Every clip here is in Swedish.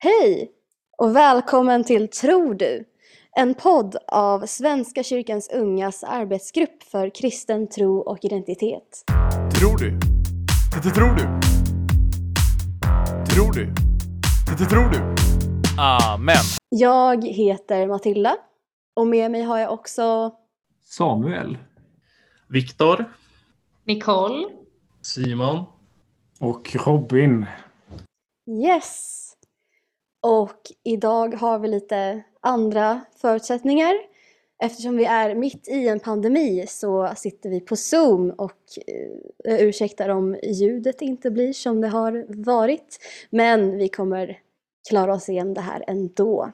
Hej och välkommen till Tror du? En podd av Svenska kyrkans ungas arbetsgrupp för kristen tro och identitet. Tror du? Tror du? Tror du? Tror du? Amen. Jag heter Matilda och med mig har jag också Samuel. Viktor. Nicole. Simon. Och Robin. Yes! Och idag har vi lite andra förutsättningar. Eftersom vi är mitt i en pandemi så sitter vi på Zoom och uh, ursäktar om ljudet inte blir som det har varit. Men vi kommer klara oss igen det här ändå.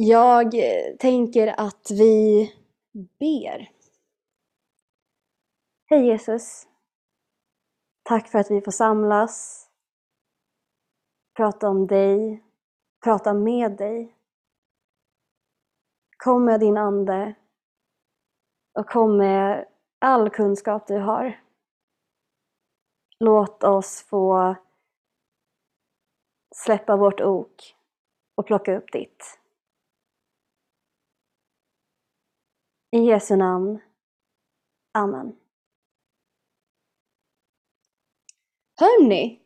Jag eh, tänker att vi ber. Hej Jesus! Tack för att vi får samlas, prata om dig, prata med dig. Kom med din Ande och kom med all kunskap du har. Låt oss få släppa vårt ok och plocka upp ditt. I Jesu namn. Amen. Hörni,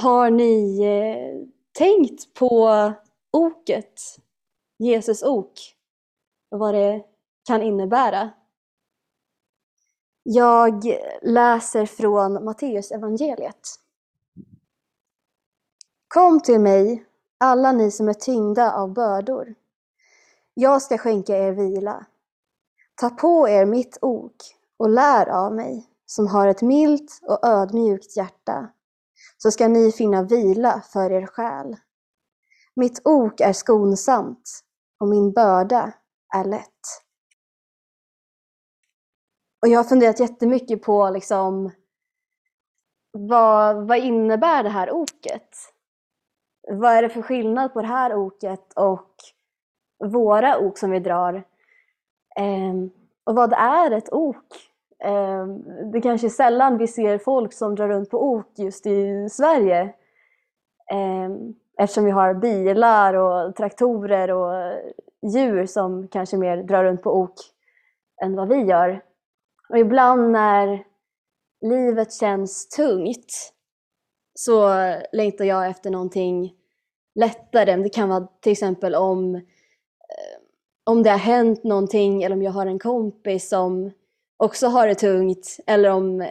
har ni eh, tänkt på oket, Jesus ok, och vad det kan innebära? Jag läser från Matteus evangeliet. Kom till mig, alla ni som är tyngda av bördor. Jag ska skänka er vila. Ta på er mitt ok och lär av mig, som har ett milt och ödmjukt hjärta, så ska ni finna vila för er själ. Mitt ok är skonsamt och min börda är lätt. Och jag har funderat jättemycket på liksom, vad, vad innebär det här oket? Vad är det för skillnad på det här oket och våra ok som vi drar? Eh, och vad är ett ok? Ehm, det kanske är sällan vi ser folk som drar runt på ok just i Sverige. Ehm, eftersom vi har bilar och traktorer och djur som kanske mer drar runt på ok än vad vi gör. Och ibland när livet känns tungt så längtar jag efter någonting lättare. Det kan vara till exempel om, eh, om det har hänt någonting eller om jag har en kompis som också har det tungt eller om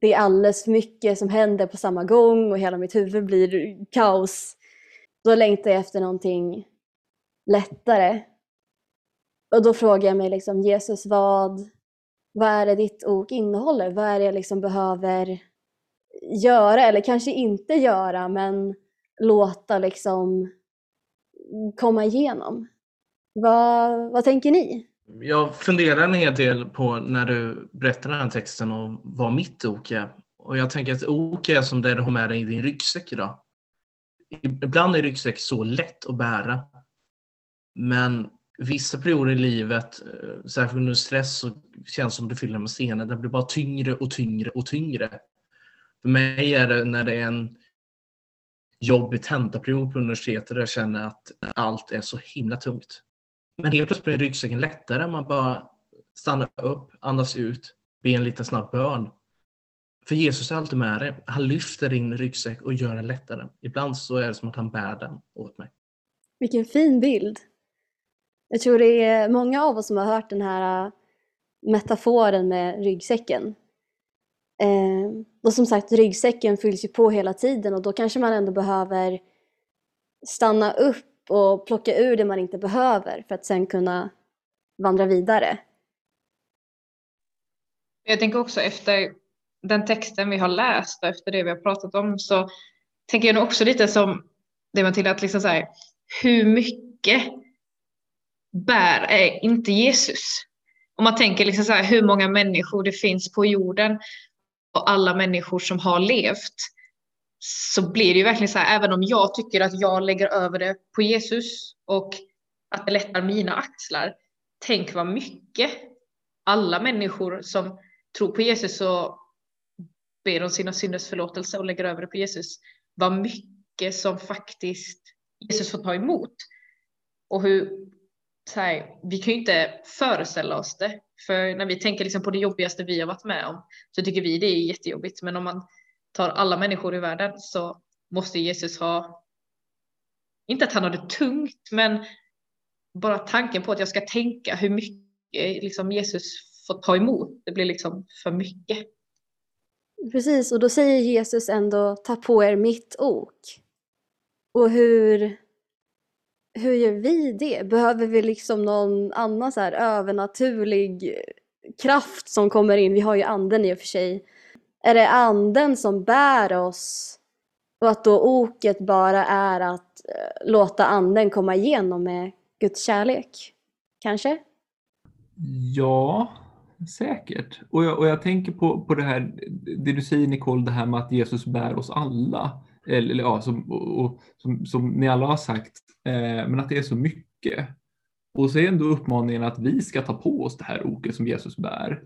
det är alldeles för mycket som händer på samma gång och hela mitt huvud blir kaos. Då längtar jag efter någonting lättare. Och då frågar jag mig liksom, Jesus, vad, vad är det ditt ok innehåller? Vad är det jag liksom behöver göra eller kanske inte göra men låta liksom komma igenom? Vad, vad tänker ni? Jag funderar en hel del på när du berättar den här texten och vad mitt ok är. Och jag tänker att ok är som det du har med dig i din ryggsäck idag. Ibland är ryggsäck så lätt att bära. Men vissa perioder i livet, eh, särskilt under stress, så känns det som du fyller med stenar. Det blir bara tyngre och tyngre och tyngre. För mig är det när det är en jobbig tentaperiod på universitetet där jag känner att allt är så himla tungt. Men helt plötsligt blir ryggsäcken lättare. Man bara stannar upp, andas ut, ber en liten snabb bön. För Jesus är alltid med dig. Han lyfter din ryggsäck och gör den lättare. Ibland så är det som att han bär den åt mig. Vilken fin bild! Jag tror det är många av oss som har hört den här äh, metaforen med ryggsäcken. Ehm, och som sagt, ryggsäcken fylls ju på hela tiden och då kanske man ändå behöver stanna upp och plocka ur det man inte behöver för att sen kunna vandra vidare. Jag tänker också efter den texten vi har läst och efter det vi har pratat om så tänker jag nog också lite som det man till att liksom så här, hur mycket bär är inte Jesus? Om man tänker liksom så här, hur många människor det finns på jorden och alla människor som har levt så blir det ju verkligen så här, även om jag tycker att jag lägger över det på Jesus och att det lättar mina axlar. Tänk vad mycket alla människor som tror på Jesus och ber om sina synders förlåtelse och lägger över det på Jesus. Vad mycket som faktiskt Jesus får ta emot. Och hur, så här, vi kan ju inte föreställa oss det. För när vi tänker liksom på det jobbigaste vi har varit med om så tycker vi det är jättejobbigt. Men om man tar alla människor i världen så måste Jesus ha, inte att han har det tungt, men bara tanken på att jag ska tänka hur mycket liksom Jesus får ta emot, det blir liksom för mycket. Precis, och då säger Jesus ändå ta på er mitt ok. Och hur, hur gör vi det? Behöver vi liksom någon annan så här övernaturlig kraft som kommer in? Vi har ju anden i och för sig. Är det anden som bär oss? Och att då oket bara är att eh, låta anden komma igenom med Guds kärlek? Kanske? Ja, säkert. Och jag, och jag tänker på, på det här, det du säger Nicole, det här med att Jesus bär oss alla. Eller ja, som, och, och, som, som ni alla har sagt, eh, men att det är så mycket. Och så är ändå uppmaningen att vi ska ta på oss det här oket som Jesus bär.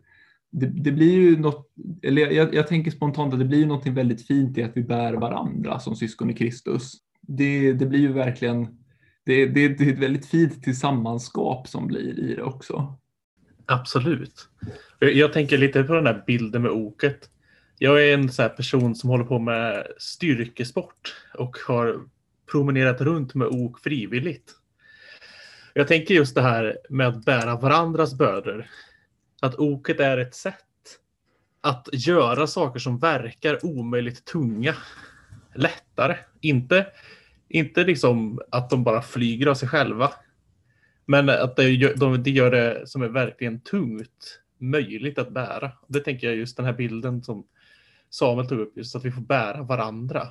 Det, det blir ju något, eller jag, jag tänker spontant att det blir något väldigt fint i att vi bär varandra som syskon i Kristus. Det, det blir ju verkligen, det, det, det är ett väldigt fint tillsammanskap som blir i det också. Absolut. Jag tänker lite på den här bilden med oket. Jag är en så person som håller på med styrkesport och har promenerat runt med ok frivilligt. Jag tänker just det här med att bära varandras bördor. Att oket är ett sätt att göra saker som verkar omöjligt tunga lättare. Inte, inte liksom att de bara flyger av sig själva. Men att det gör, de, det gör det som är verkligen tungt möjligt att bära. Det tänker jag just den här bilden som Samuel tog upp, just att vi får bära varandra.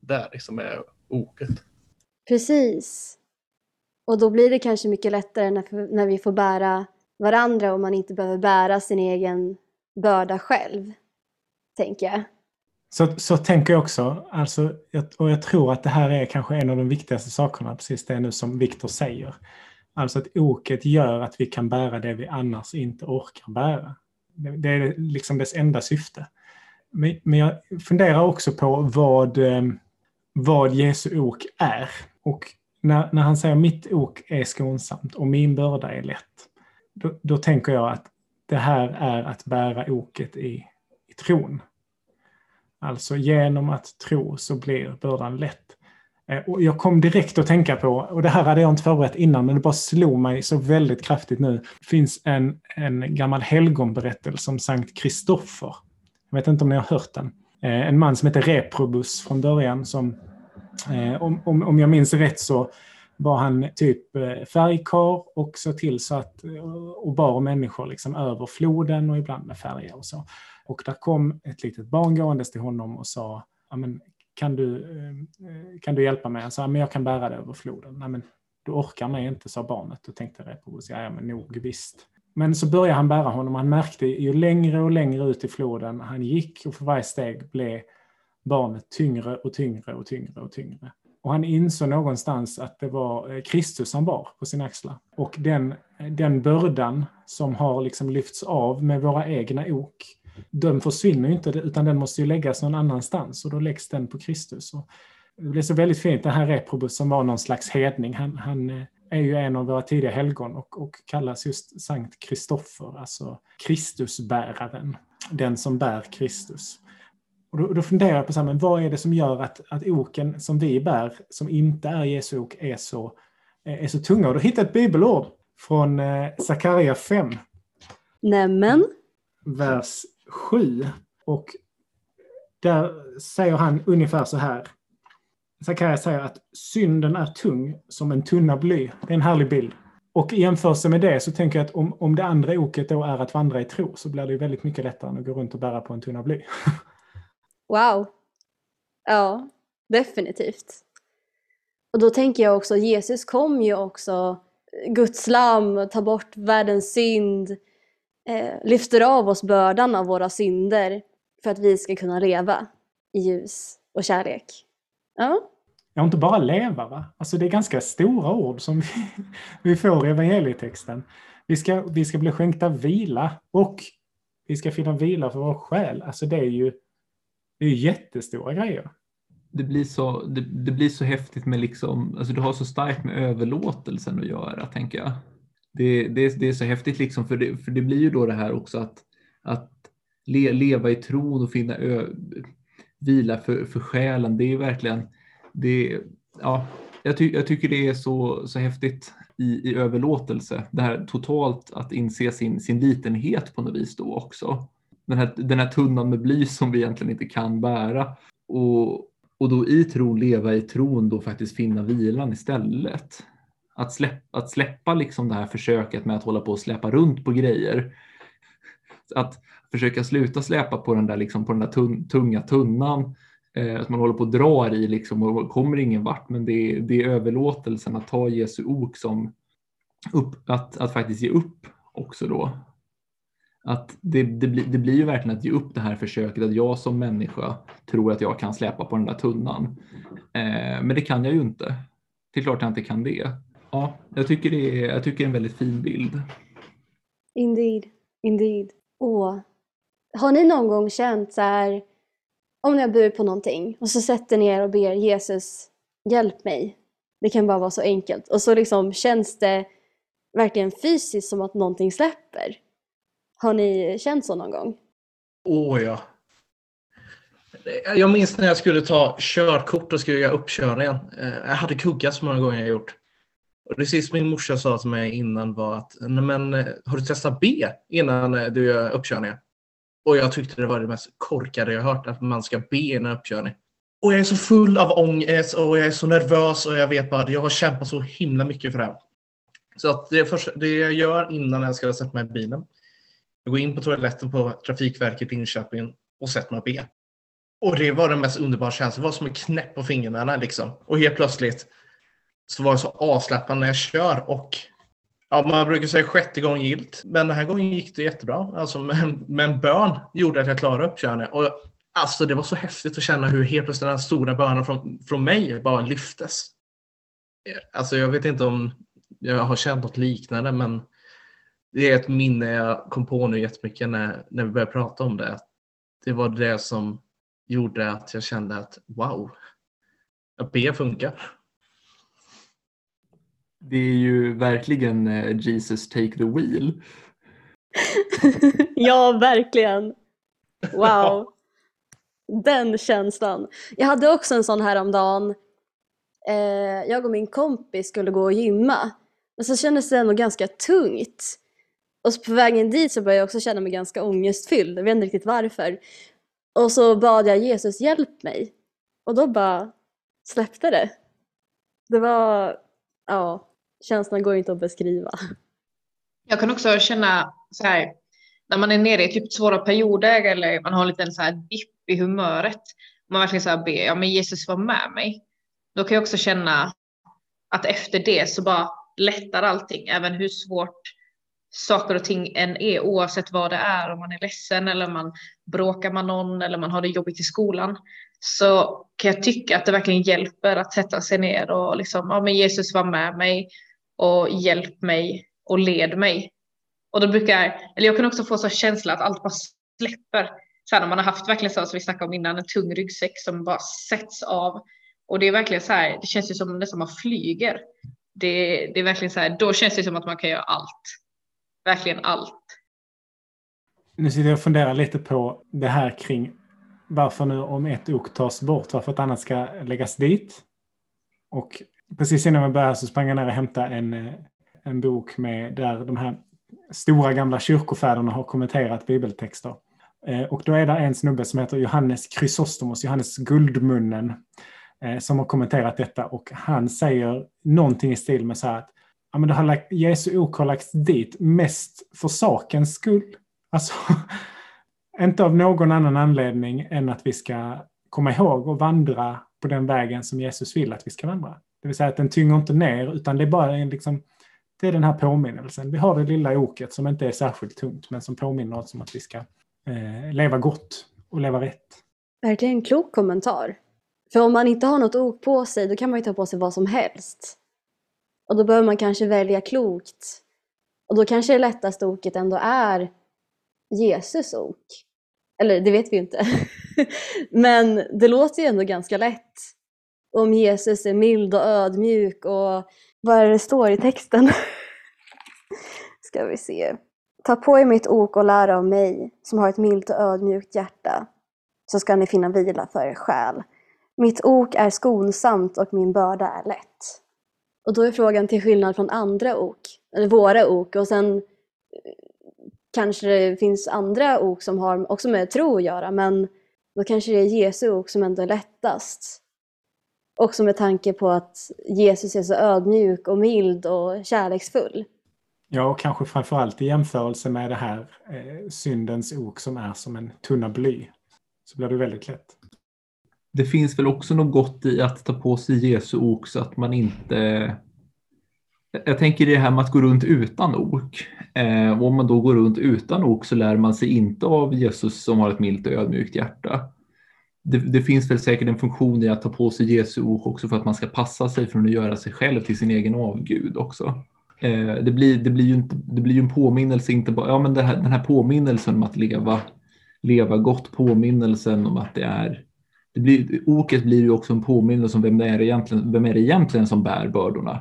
Där liksom är oket. Precis. Och då blir det kanske mycket lättare när, när vi får bära varandra och man inte behöver bära sin egen börda själv, tänker jag. Så, så tänker jag också. Alltså, och jag tror att det här är kanske en av de viktigaste sakerna, precis det nu som Viktor säger. Alltså att oket gör att vi kan bära det vi annars inte orkar bära. Det är liksom dess enda syfte. Men jag funderar också på vad, eh, vad Jesu ok är. Och när, när han säger mitt ok är skonsamt och min börda är lätt. Då, då tänker jag att det här är att bära oket i, i tron. Alltså genom att tro så blir bördan lätt. Eh, och jag kom direkt att tänka på, och det här hade jag inte förberett innan, men det bara slog mig så väldigt kraftigt nu. Det finns en, en gammal helgonberättelse om Sankt Kristoffer. Jag vet inte om ni har hört den. Eh, en man som heter Reprobus från början som, eh, om, om, om jag minns rätt så var han typ eh, färgkar och såg till så att, och bar människor liksom över floden och ibland med färger och så. Och där kom ett litet barn gåendes till honom och sa, kan du, eh, kan du hjälpa mig? Han sa, men jag kan bära dig över floden. Nej, men du orkar mig inte, sa barnet. och tänkte Repobus, ja, ja men nog visst. Men så började han bära honom. Han märkte ju längre och längre ut i floden han gick och för varje steg blev barnet tyngre och tyngre och tyngre och tyngre. Och han insåg någonstans att det var eh, Kristus han bar på sina axlar. Och den, den bördan som har liksom lyfts av med våra egna ok, den försvinner ju inte utan den måste ju läggas någon annanstans och då läggs den på Kristus. Och det blir så väldigt fint, den här Reprobus som var någon slags hedning, han, han eh, är ju en av våra tidiga helgon och, och kallas just Sankt Kristoffer, alltså Kristusbäraren, den som bär Kristus. Och då, då funderar jag på så här, men vad är det som gör att, att oken som vi bär, som inte är Jesu ok, är så, eh, är så tunga? Och då hittade jag ett bibelord från eh, Sakaria 5. Nämen. Vers 7. Och där säger han ungefär så här. Sakarja säger att synden är tung som en tunna bly. Det är en härlig bild. Och i jämförelse med det så tänker jag att om, om det andra oket då är att vandra i tro så blir det väldigt mycket lättare än att gå runt och bära på en tunna bly. wow. Ja, definitivt. Och då tänker jag också, Jesus kom ju också, Guds lam, tar bort världens synd, eh, lyfter av oss bördan av våra synder för att vi ska kunna leva i ljus och kärlek. Ja. Ja, inte bara leva va? Alltså det är ganska stora ord som vi, vi får i evangelietexten. Vi ska, vi ska bli skänkta vila och vi ska finna vila för vår själ. Alltså det är ju det är jättestora grejer. det blir så, det, det, blir så häftigt med liksom, alltså det har så starkt med överlåtelsen att göra, tänker jag. Det, det, det är så häftigt liksom, för det, för det blir ju då det här också att, att le, leva i tron och finna ö, vila för, för själen. Det är verkligen, det, ja, jag, ty, jag tycker det är så, så häftigt i, i överlåtelse. Det här totalt att inse sin, sin litenhet på något vis då också. Den här, den här tunnan med bly som vi egentligen inte kan bära. Och, och då i tron leva i tron då faktiskt finna vilan istället. Att släppa, att släppa liksom det här försöket med att hålla på och släpa runt på grejer. Att försöka sluta släpa på den där, liksom, på den där tun, tunga tunnan. Eh, att man håller på och drar i liksom, och kommer ingen vart. Men det är, det är överlåtelsen att ta Jesu ok som upp, att, att faktiskt ge upp också då. Att det, det, blir, det blir ju verkligen att ge upp det här försöket att jag som människa tror att jag kan släpa på den där tunnan. Eh, men det kan jag ju inte. Det är klart jag inte kan det. Ja, jag tycker det är, jag tycker det är en väldigt fin bild. Indeed, indeed. Åh. har ni någon gång känt så här, om ni har burit på någonting och så sätter ni er och ber Jesus, hjälp mig. Det kan bara vara så enkelt. Och så liksom känns det verkligen fysiskt som att någonting släpper. Har ni känt så någon gång? Åh oh, ja. Jag minns när jag skulle ta körkort och skulle göra uppkörningen. Eh, jag hade kuggat så många gånger jag gjort. Och det sista min morsa sa till mig innan var att men, eh, har du testat B innan eh, du gör uppkörningen? Och jag tyckte det var det mest korkade jag hört, att man ska be innan uppkörning. Och jag är så full av ångest och jag är så nervös och jag vet bara att jag har kämpat så himla mycket för det här. Så att det, första, det jag gör innan jag ska sätta mig i bilen, jag går in på toaletten på Trafikverket i Linköping och sätter mig och ber. Och det var den mest underbara känslan. Det var som en knäpp på fingrarna liksom. Och helt plötsligt så var jag så avslappnad när jag kör och Ja, man brukar säga sjätte gången gilt, men den här gången gick det jättebra. Alltså, men, men bön gjorde att jag klarade uppkörningen. Och alltså, det var så häftigt att känna hur helt plötsligt den här stora bönen från, från mig bara lyftes. Alltså, jag vet inte om jag har känt något liknande, men det är ett minne jag kom på nu jättemycket när, när vi började prata om det. Det var det som gjorde att jag kände att wow, att be funkar. Det är ju verkligen eh, Jesus take the wheel. ja, verkligen. Wow. Den känslan. Jag hade också en sån här om dagen. Eh, jag och min kompis skulle gå och gymma. Men så kändes det ändå ganska tungt. Och så på vägen dit så började jag också känna mig ganska ångestfylld. Jag vet inte riktigt varför. Och så bad jag Jesus hjälp mig. Och då bara släppte det. Det var, ja, känslan går inte att beskriva. Jag kan också känna så här, när man är nere i typ svåra perioder eller man har en liten så här dipp i humöret. Man verkligen så här ber, ja men Jesus var med mig. Då kan jag också känna att efter det så bara lättar allting, även hur svårt saker och ting än är, oavsett vad det är, om man är ledsen eller man bråkar med någon eller man har det jobbigt i skolan, så kan jag tycka att det verkligen hjälper att sätta sig ner och liksom, ja men Jesus var med mig och hjälp mig och led mig. Och då brukar, eller jag kan också få så känsla att allt bara släpper. Så här, när man har haft verkligen så som vi snackade om innan, en tung ryggsäck som bara sätts av. Och det är verkligen så här, det känns ju som nästan man flyger. Det, det är verkligen så här, då känns det som att man kan göra allt. Verkligen allt. Nu sitter jag och funderar lite på det här kring varför nu om ett ok tas bort, varför ett annat ska läggas dit. Och precis innan vi började så sprang jag ner och hämtade en, eh, en bok med där de här stora gamla kyrkofäderna har kommenterat bibeltexter. Eh, och då är det en snubbe som heter Johannes Chrysostomos, Johannes Guldmunnen, eh, som har kommenterat detta och han säger någonting i stil med så här att ja, men det har lagt, Jesu ok har lagts dit mest för sakens skull. Alltså, inte av någon annan anledning än att vi ska komma ihåg och vandra på den vägen som Jesus vill att vi ska vandra. Det vill säga att den tynger inte ner utan det är bara en, liksom, det är den här påminnelsen. Vi har det lilla oket som inte är särskilt tungt men som påminner oss om att vi ska eh, leva gott och leva rätt. Verkligen en klok kommentar. För om man inte har något ok på sig då kan man ju ta på sig vad som helst. Och då behöver man kanske välja klokt. Och då kanske det lättaste oket ändå är Jesus ok. Eller det vet vi ju inte. Men det låter ju ändå ganska lätt. Om Jesus är mild och ödmjuk och vad är det det står i texten? Ska vi se. Ta på er mitt ok och lär av mig, som har ett milt och ödmjukt hjärta, så ska ni finna vila för er själ. Mitt ok är skonsamt och min börda är lätt. Och då är frågan till skillnad från andra ok, eller våra ok, och sen eh, kanske det finns andra ok som har också med tro att göra, men då kanske det är Jesu ok som ändå är lättast. Också med tanke på att Jesus är så ödmjuk och mild och kärleksfull. Ja, och kanske framförallt i jämförelse med det här eh, syndens ok som är som en tunna bly. Så blir det väldigt lätt. Det finns väl också något gott i att ta på sig Jesu ok så att man inte... Jag tänker det här med att gå runt utan ok. Eh, om man då går runt utan ok så lär man sig inte av Jesus som har ett milt och ödmjukt hjärta. Det, det, finns väl säkert en funktion i att ta på sig Jesu ok också för att man ska passa sig från att göra sig själv till sin egen avgud också. Eh, det, blir, det, blir ju inte, det blir ju en påminnelse, inte bara, ja men här, den här påminnelsen om att leva, leva gott, påminnelsen om att det är det blir, oket blir ju också en påminnelse om vem det är egentligen, vem är det egentligen som bär bördorna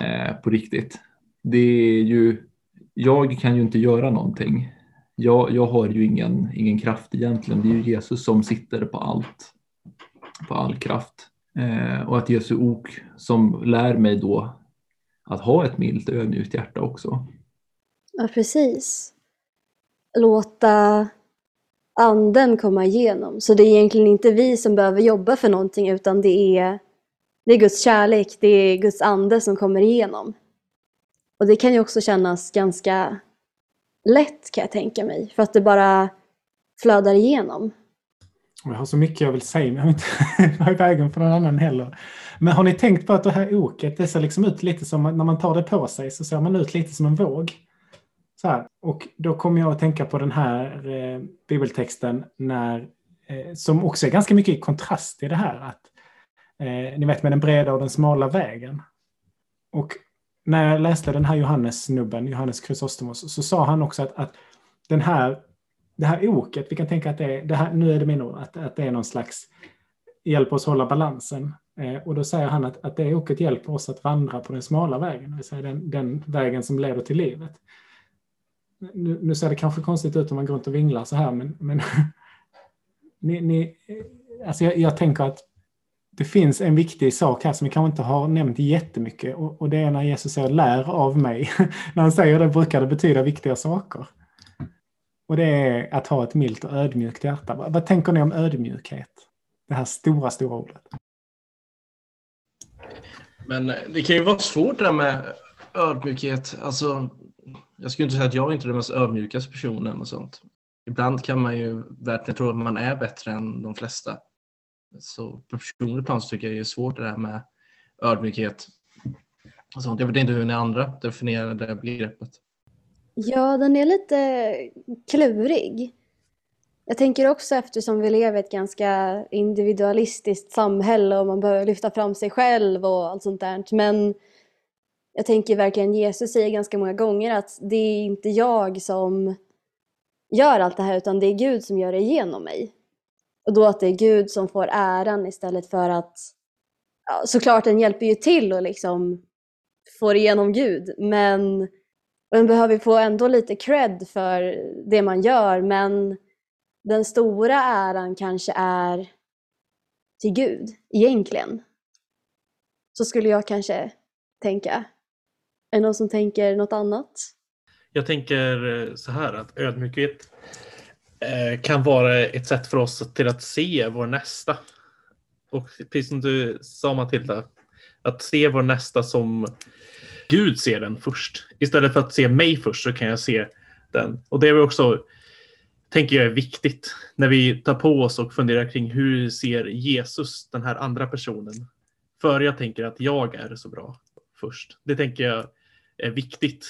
eh, på riktigt. Det är ju, jag kan ju inte göra någonting. Jag, jag har ju ingen, ingen kraft egentligen. Det är ju Jesus som sitter på allt, på all kraft. Eh, och att Jesu ok som lär mig då att ha ett milt och ödmjukt hjärta också. Ja, precis. Låta anden komma igenom. Så det är egentligen inte vi som behöver jobba för någonting utan det är, det är Guds kärlek, det är Guds ande som kommer igenom. Och det kan ju också kännas ganska lätt kan jag tänka mig, för att det bara flödar igenom. Jag har så mycket jag vill säga, men jag vill inte vara i vägen för någon annan heller. Men har ni tänkt på att det här oket, det ser liksom ut lite som, när man tar det på sig så ser man ut lite som en våg. Så här. Och då kommer jag att tänka på den här eh, bibeltexten när, eh, som också är ganska mycket i kontrast i det här. Att, eh, ni vet med den breda och den smala vägen. Och när jag läste den här Johannes-snubben, Johannes Chrysostomos, så sa han också att, att den här, det här oket, vi kan tänka att det är, det här, nu är det min ord, att, att det är någon slags hjälp oss hålla balansen. Eh, och då säger han att, att det oket hjälper oss att vandra på den smala vägen, det vill säga den, den vägen som leder till livet. Nu, nu, ser det kanske konstigt ut om man går runt och vinglar så här, men, men ni, ni, alltså jag, jag tänker att det finns en viktig sak här som vi kanske inte har nämnt jättemycket och, och det är när Jesus säger lär av mig. när han säger det brukar det betyda viktiga saker. Och det är att ha ett milt och ödmjukt hjärta. Vad, vad tänker ni om ödmjukhet? Det här stora, stora ordet. Men det kan ju vara svårt det där med ödmjukhet. Alltså, jag skulle inte säga att jag är inte är den mest ödmjukaste personen och sånt. Ibland kan man ju verkligen tro att man är bättre än de flesta. Så på personligt plan så tycker jag det är svårt det där med ödmjukhet. Och sånt. Jag vet inte hur ni andra definierar det begreppet. Ja, den är lite klurig. Jag tänker också eftersom vi lever i ett ganska individualistiskt samhälle och man behöver lyfta fram sig själv och allt sånt där. Men jag tänker verkligen, Jesus säger ganska många gånger att det är inte jag som gör allt det här utan det är Gud som gör det genom mig. Och då att det är Gud som får äran istället för att ja, såklart den hjälper ju till och liksom får igenom Gud men den behöver få ändå lite cred för det man gör men den stora äran kanske är till Gud egentligen. Så skulle jag kanske tänka. Är det någon som tänker något annat? Jag tänker eh, så här att ödmjukhet eh, kan vara ett sätt för oss till att se vår nästa. Och precis som du sa Matilda, att se vår nästa som Gud ser den först. Istället för att se mig först så kan jag se den. Och det är också, tänker jag är viktigt när vi tar på oss och funderar kring hur ser Jesus den här andra personen? För jag tänker att jag är så bra först. Det tänker jag är viktigt.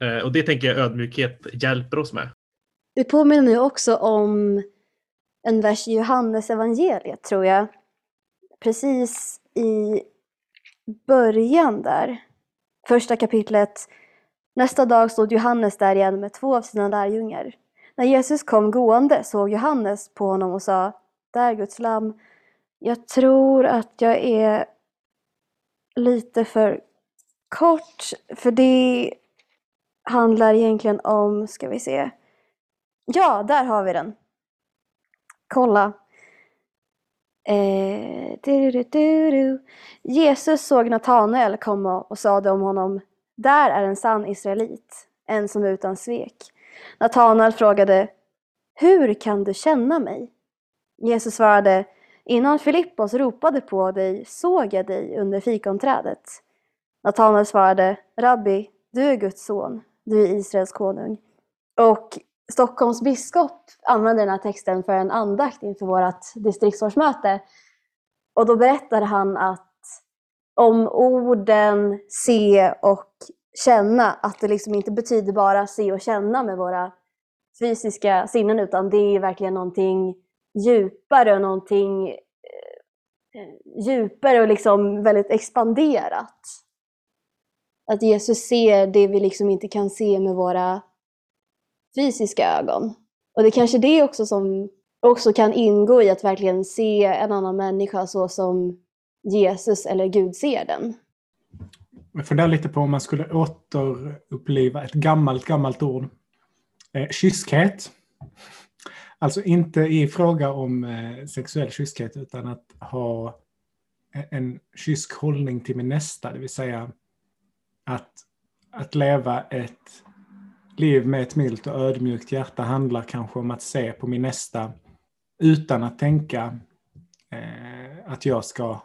Eh, och det tänker jag ödmjukhet hjälper oss med. Det påminner mig också om en vers i Johannes evangeliet tror jag. Precis i början där. Första kapitlet. Nästa dag stod Johannes där igen med två av sina lärjungar. När Jesus kom gående såg Johannes på honom och sa, där Guds lamm, jag tror att jag är lite för kort, för det handlar egentligen om, ska vi se, ja, där har vi den. Kolla. Eh, du, du, du. Jesus såg Natanael komma och sade om honom, där är en sann israelit, en som är utan svek. Natanael frågade, hur kan du känna mig? Jesus svarade, innan Filippos ropade på dig såg jag dig under fikonträdet. Natanael svarade, Rabbi, du är Guds son, du är Israels konung. Och Stockholms biskop använde den här texten för en andakt inför vårt distriktsårsmöte. Och då berättade han att om orden se och känna, att det liksom inte betyder bara se och känna med våra fysiska sinnen, utan det är verkligen någonting djupare och någonting eh, djupare och liksom väldigt expanderat. Att Jesus ser det vi liksom inte kan se med våra fysiska ögon. Och det är kanske det också som också kan ingå i att verkligen se en annan människa så som Jesus eller Gud ser den. Jag funderar lite på om man skulle återuppliva ett gammalt, gammalt ord. Eh, kyskhet. Alltså inte i fråga om eh, sexuell kyskhet utan att ha en kysk hållning till min nästa, det vill säga att, att leva ett liv med ett milt och ödmjukt hjärta handlar kanske om att se på min nästa utan att tänka eh, att jag ska,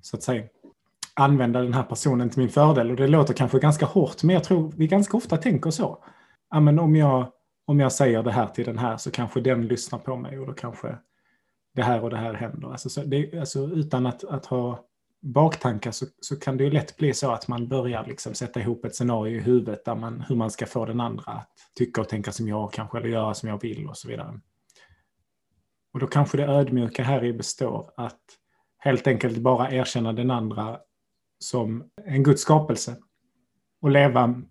så att säga, använda den här personen till min fördel. Och det låter kanske ganska hårt, men jag tror vi ganska ofta tänker så. Ja, men om, jag, om jag säger det här till den här så kanske den lyssnar på mig och då kanske det här och det här händer. Alltså, så det, alltså utan att, att ha baktankar så, så kan det ju lätt bli så att man börjar liksom sätta ihop ett scenario i huvudet där man, hur man ska få den andra att tycka och tänka som jag kanske, eller göra som jag vill och så vidare. Och då kanske det ödmjuka här i består att helt enkelt bara erkänna den andra som en Guds skapelse och leva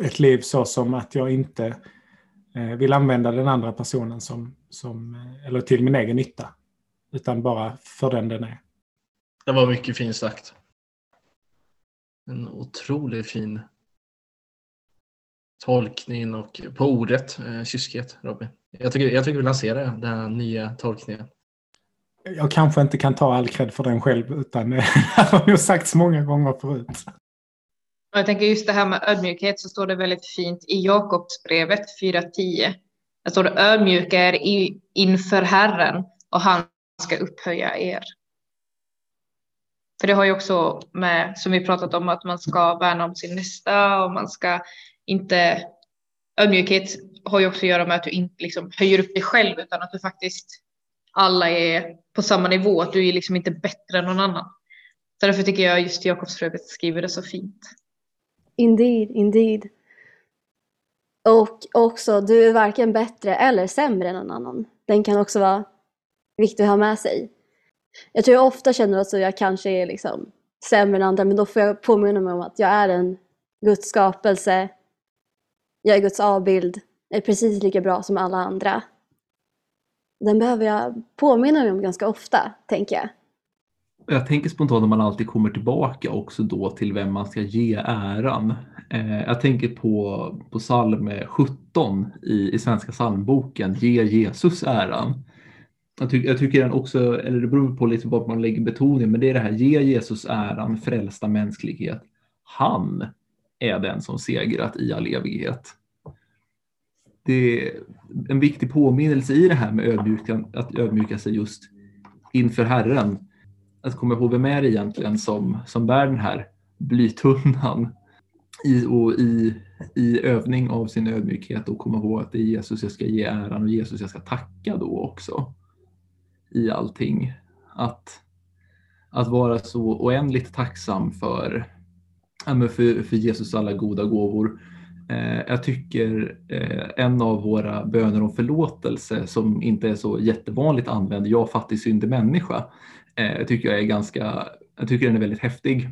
ett liv så som att jag inte eh, vill använda den andra personen som, som, eh, eller till min egen nytta, utan bara för den den är. Det var mycket fint sagt. En otroligt fin tolkning och på ordet eh, kyskhet, Robin. Jag tycker, jag tycker vi lanserar den här nya tolkningen. Jag kanske inte kan ta all cred för den själv, utan det har nog sagts många gånger förut. Jag tänker just det här med ödmjukhet så står det väldigt fint i Jakobsbrevet 4.10. Där står det ödmjuka er inför Herren och han ska upphöja er. För det har ju också med, som vi pratat om, att man ska värna om sin nästa och man ska inte... Ödmjukhet har ju också att göra med att du inte liksom höjer upp dig själv utan att du faktiskt alla är på samma nivå, att du är liksom inte bättre än någon annan. Så därför tycker jag just Jakobsbrevet skriver det så fint. Indeed, indeed. Och också, du är varken bättre eller sämre än någon annan. Den kan också vara viktig att ha med sig. Jag tror jag ofta känner att jag kanske är liksom sämre än andra, men då får jag påminna mig om att jag är en Guds skapelse. Jag är Guds avbild. Jag är precis lika bra som alla andra. Den behöver jag påminna mig om ganska ofta, tänker jag. Jag tänker spontant att man alltid kommer tillbaka också då till vem man ska ge äran. Eh, jag tänker på, på psalm 17 i, i Svenska psalmboken, Ge Jesus äran. Jag, ty jag tycker den också, eller det beror på lite vart man lägger betoningen, men det är det här, ge Jesus äran, frälsta mänsklighet. Han är den som segrat i all evighet. Det är en viktig påminnelse i det här med ödmjuka, att ödmjuka sig just inför Herren. Att komma ihåg vem är det egentligen som, som bär den här blytunnan i, och i, i övning av sin ödmjukhet och komma ihåg att det är Jesus jag ska ge äran och Jesus jag ska tacka då också i allting. Att, att vara så oändligt tacksam för, för, för Jesus alla goda gåvor. Eh, jag tycker eh, en av våra böner om förlåtelse som inte är så jättevanligt använd, jag fattig syndig människa, eh, tycker jag är ganska, jag tycker den är väldigt häftig.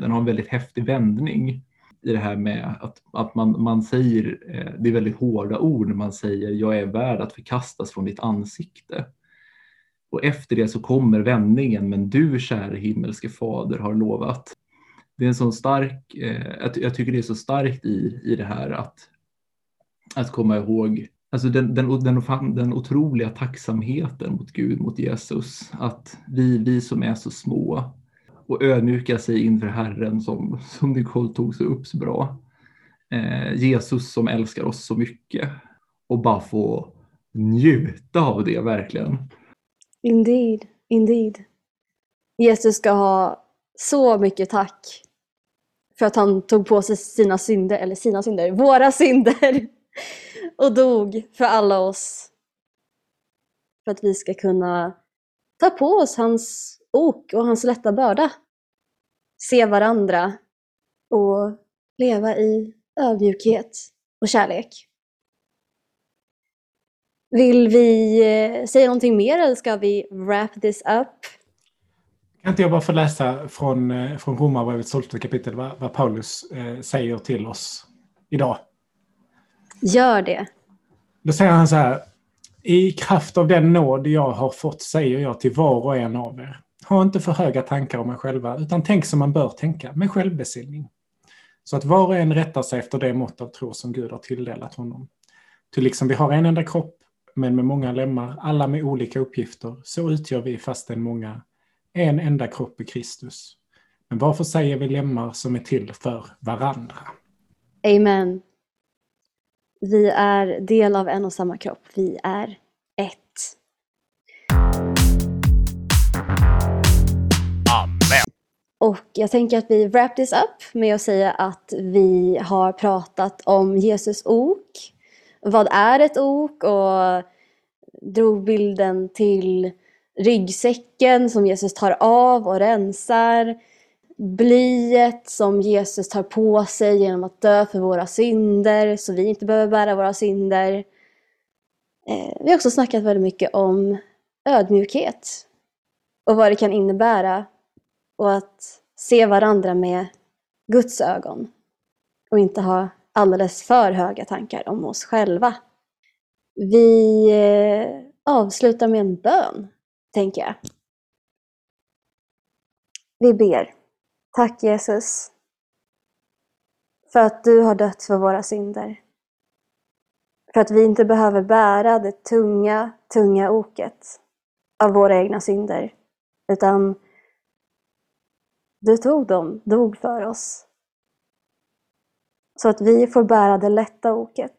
Den har en väldigt häftig vändning. i det här med att, att man, man säger, det är väldigt hårda ord när man säger jag är värd att förkastas från ditt ansikte. Och efter det så kommer vändningen, men du käre himmelske fader har lovat. Det är en sån stark, eh, jag, jag tycker det är så starkt i, i det här att, att komma ihåg Alltså den, den, den, den otroliga tacksamheten mot Gud, mot Jesus. Att vi, vi som är så små och ödmjuka sig inför Herren som, som Nicole tog så upp så bra. Eh, Jesus som älskar oss så mycket och bara få njuta av det verkligen. Indeed, indeed. Jesus ska ha så mycket tack för att han tog på sig sina synder, eller sina synder, våra synder och dog för alla oss. För att vi ska kunna ta på oss hans ok och hans lätta börda. Se varandra och leva i ödmjukhet och kärlek. Vill vi eh, säga någonting mer eller ska vi wrap this up? Kan inte jag bara få läsa från, eh, från Romarbrevets 12 kapitel vad, vad Paulus eh, säger till oss idag? Gör det. Då säger han så här. I kraft av den nåd jag har fått säger jag till var och en av er. Ha inte för höga tankar om er själva, utan tänk som man bör tänka, med självbesinning. Så att var och en rättar sig efter det mått av tro som Gud har tilldelat honom. Ty liksom vi har en enda kropp, men med många lemmar, alla med olika uppgifter, så utgör vi fastän många en enda kropp i Kristus. Men varför säger vi lemmar som är till för varandra? Amen. Vi är del av en och samma kropp. Vi är ett. Amen. Och jag tänker att vi wrap this up med att säga att vi har pratat om Jesus ok. Vad är ett ok? Och drog bilden till ryggsäcken som Jesus tar av och rensar. Blyet som Jesus tar på sig genom att dö för våra synder så vi inte behöver bära våra synder. Eh, vi har också snackat väldigt mycket om ödmjukhet och vad det kan innebära och att se varandra med Guds ögon och inte ha alldeles för höga tankar om oss själva. Vi eh, avslutar med en bön, tänker jag. Vi ber. Tack Jesus för att du har dött för våra synder. För att vi inte behöver bära det tunga, tunga oket av våra egna synder. Utan du tog dem, dog för oss. Så att vi får bära det lätta oket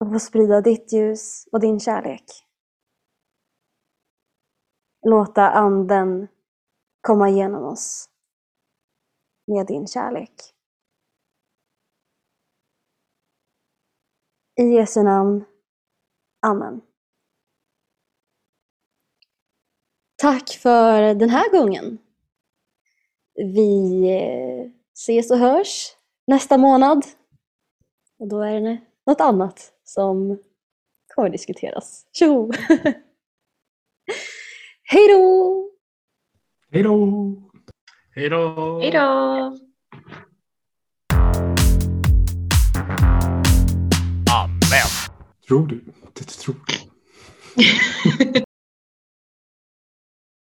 och får sprida ditt ljus och din kärlek. Låta anden komma igenom oss med din kärlek. I Jesu namn. Amen. Tack för den här gången. Vi eh, ses och hörs nästa månad. Och då är det något annat som kommer diskuteras. Tjo! Hej då! Hej då! Hej då! Hej då! Amen. Tror du? Det tror du.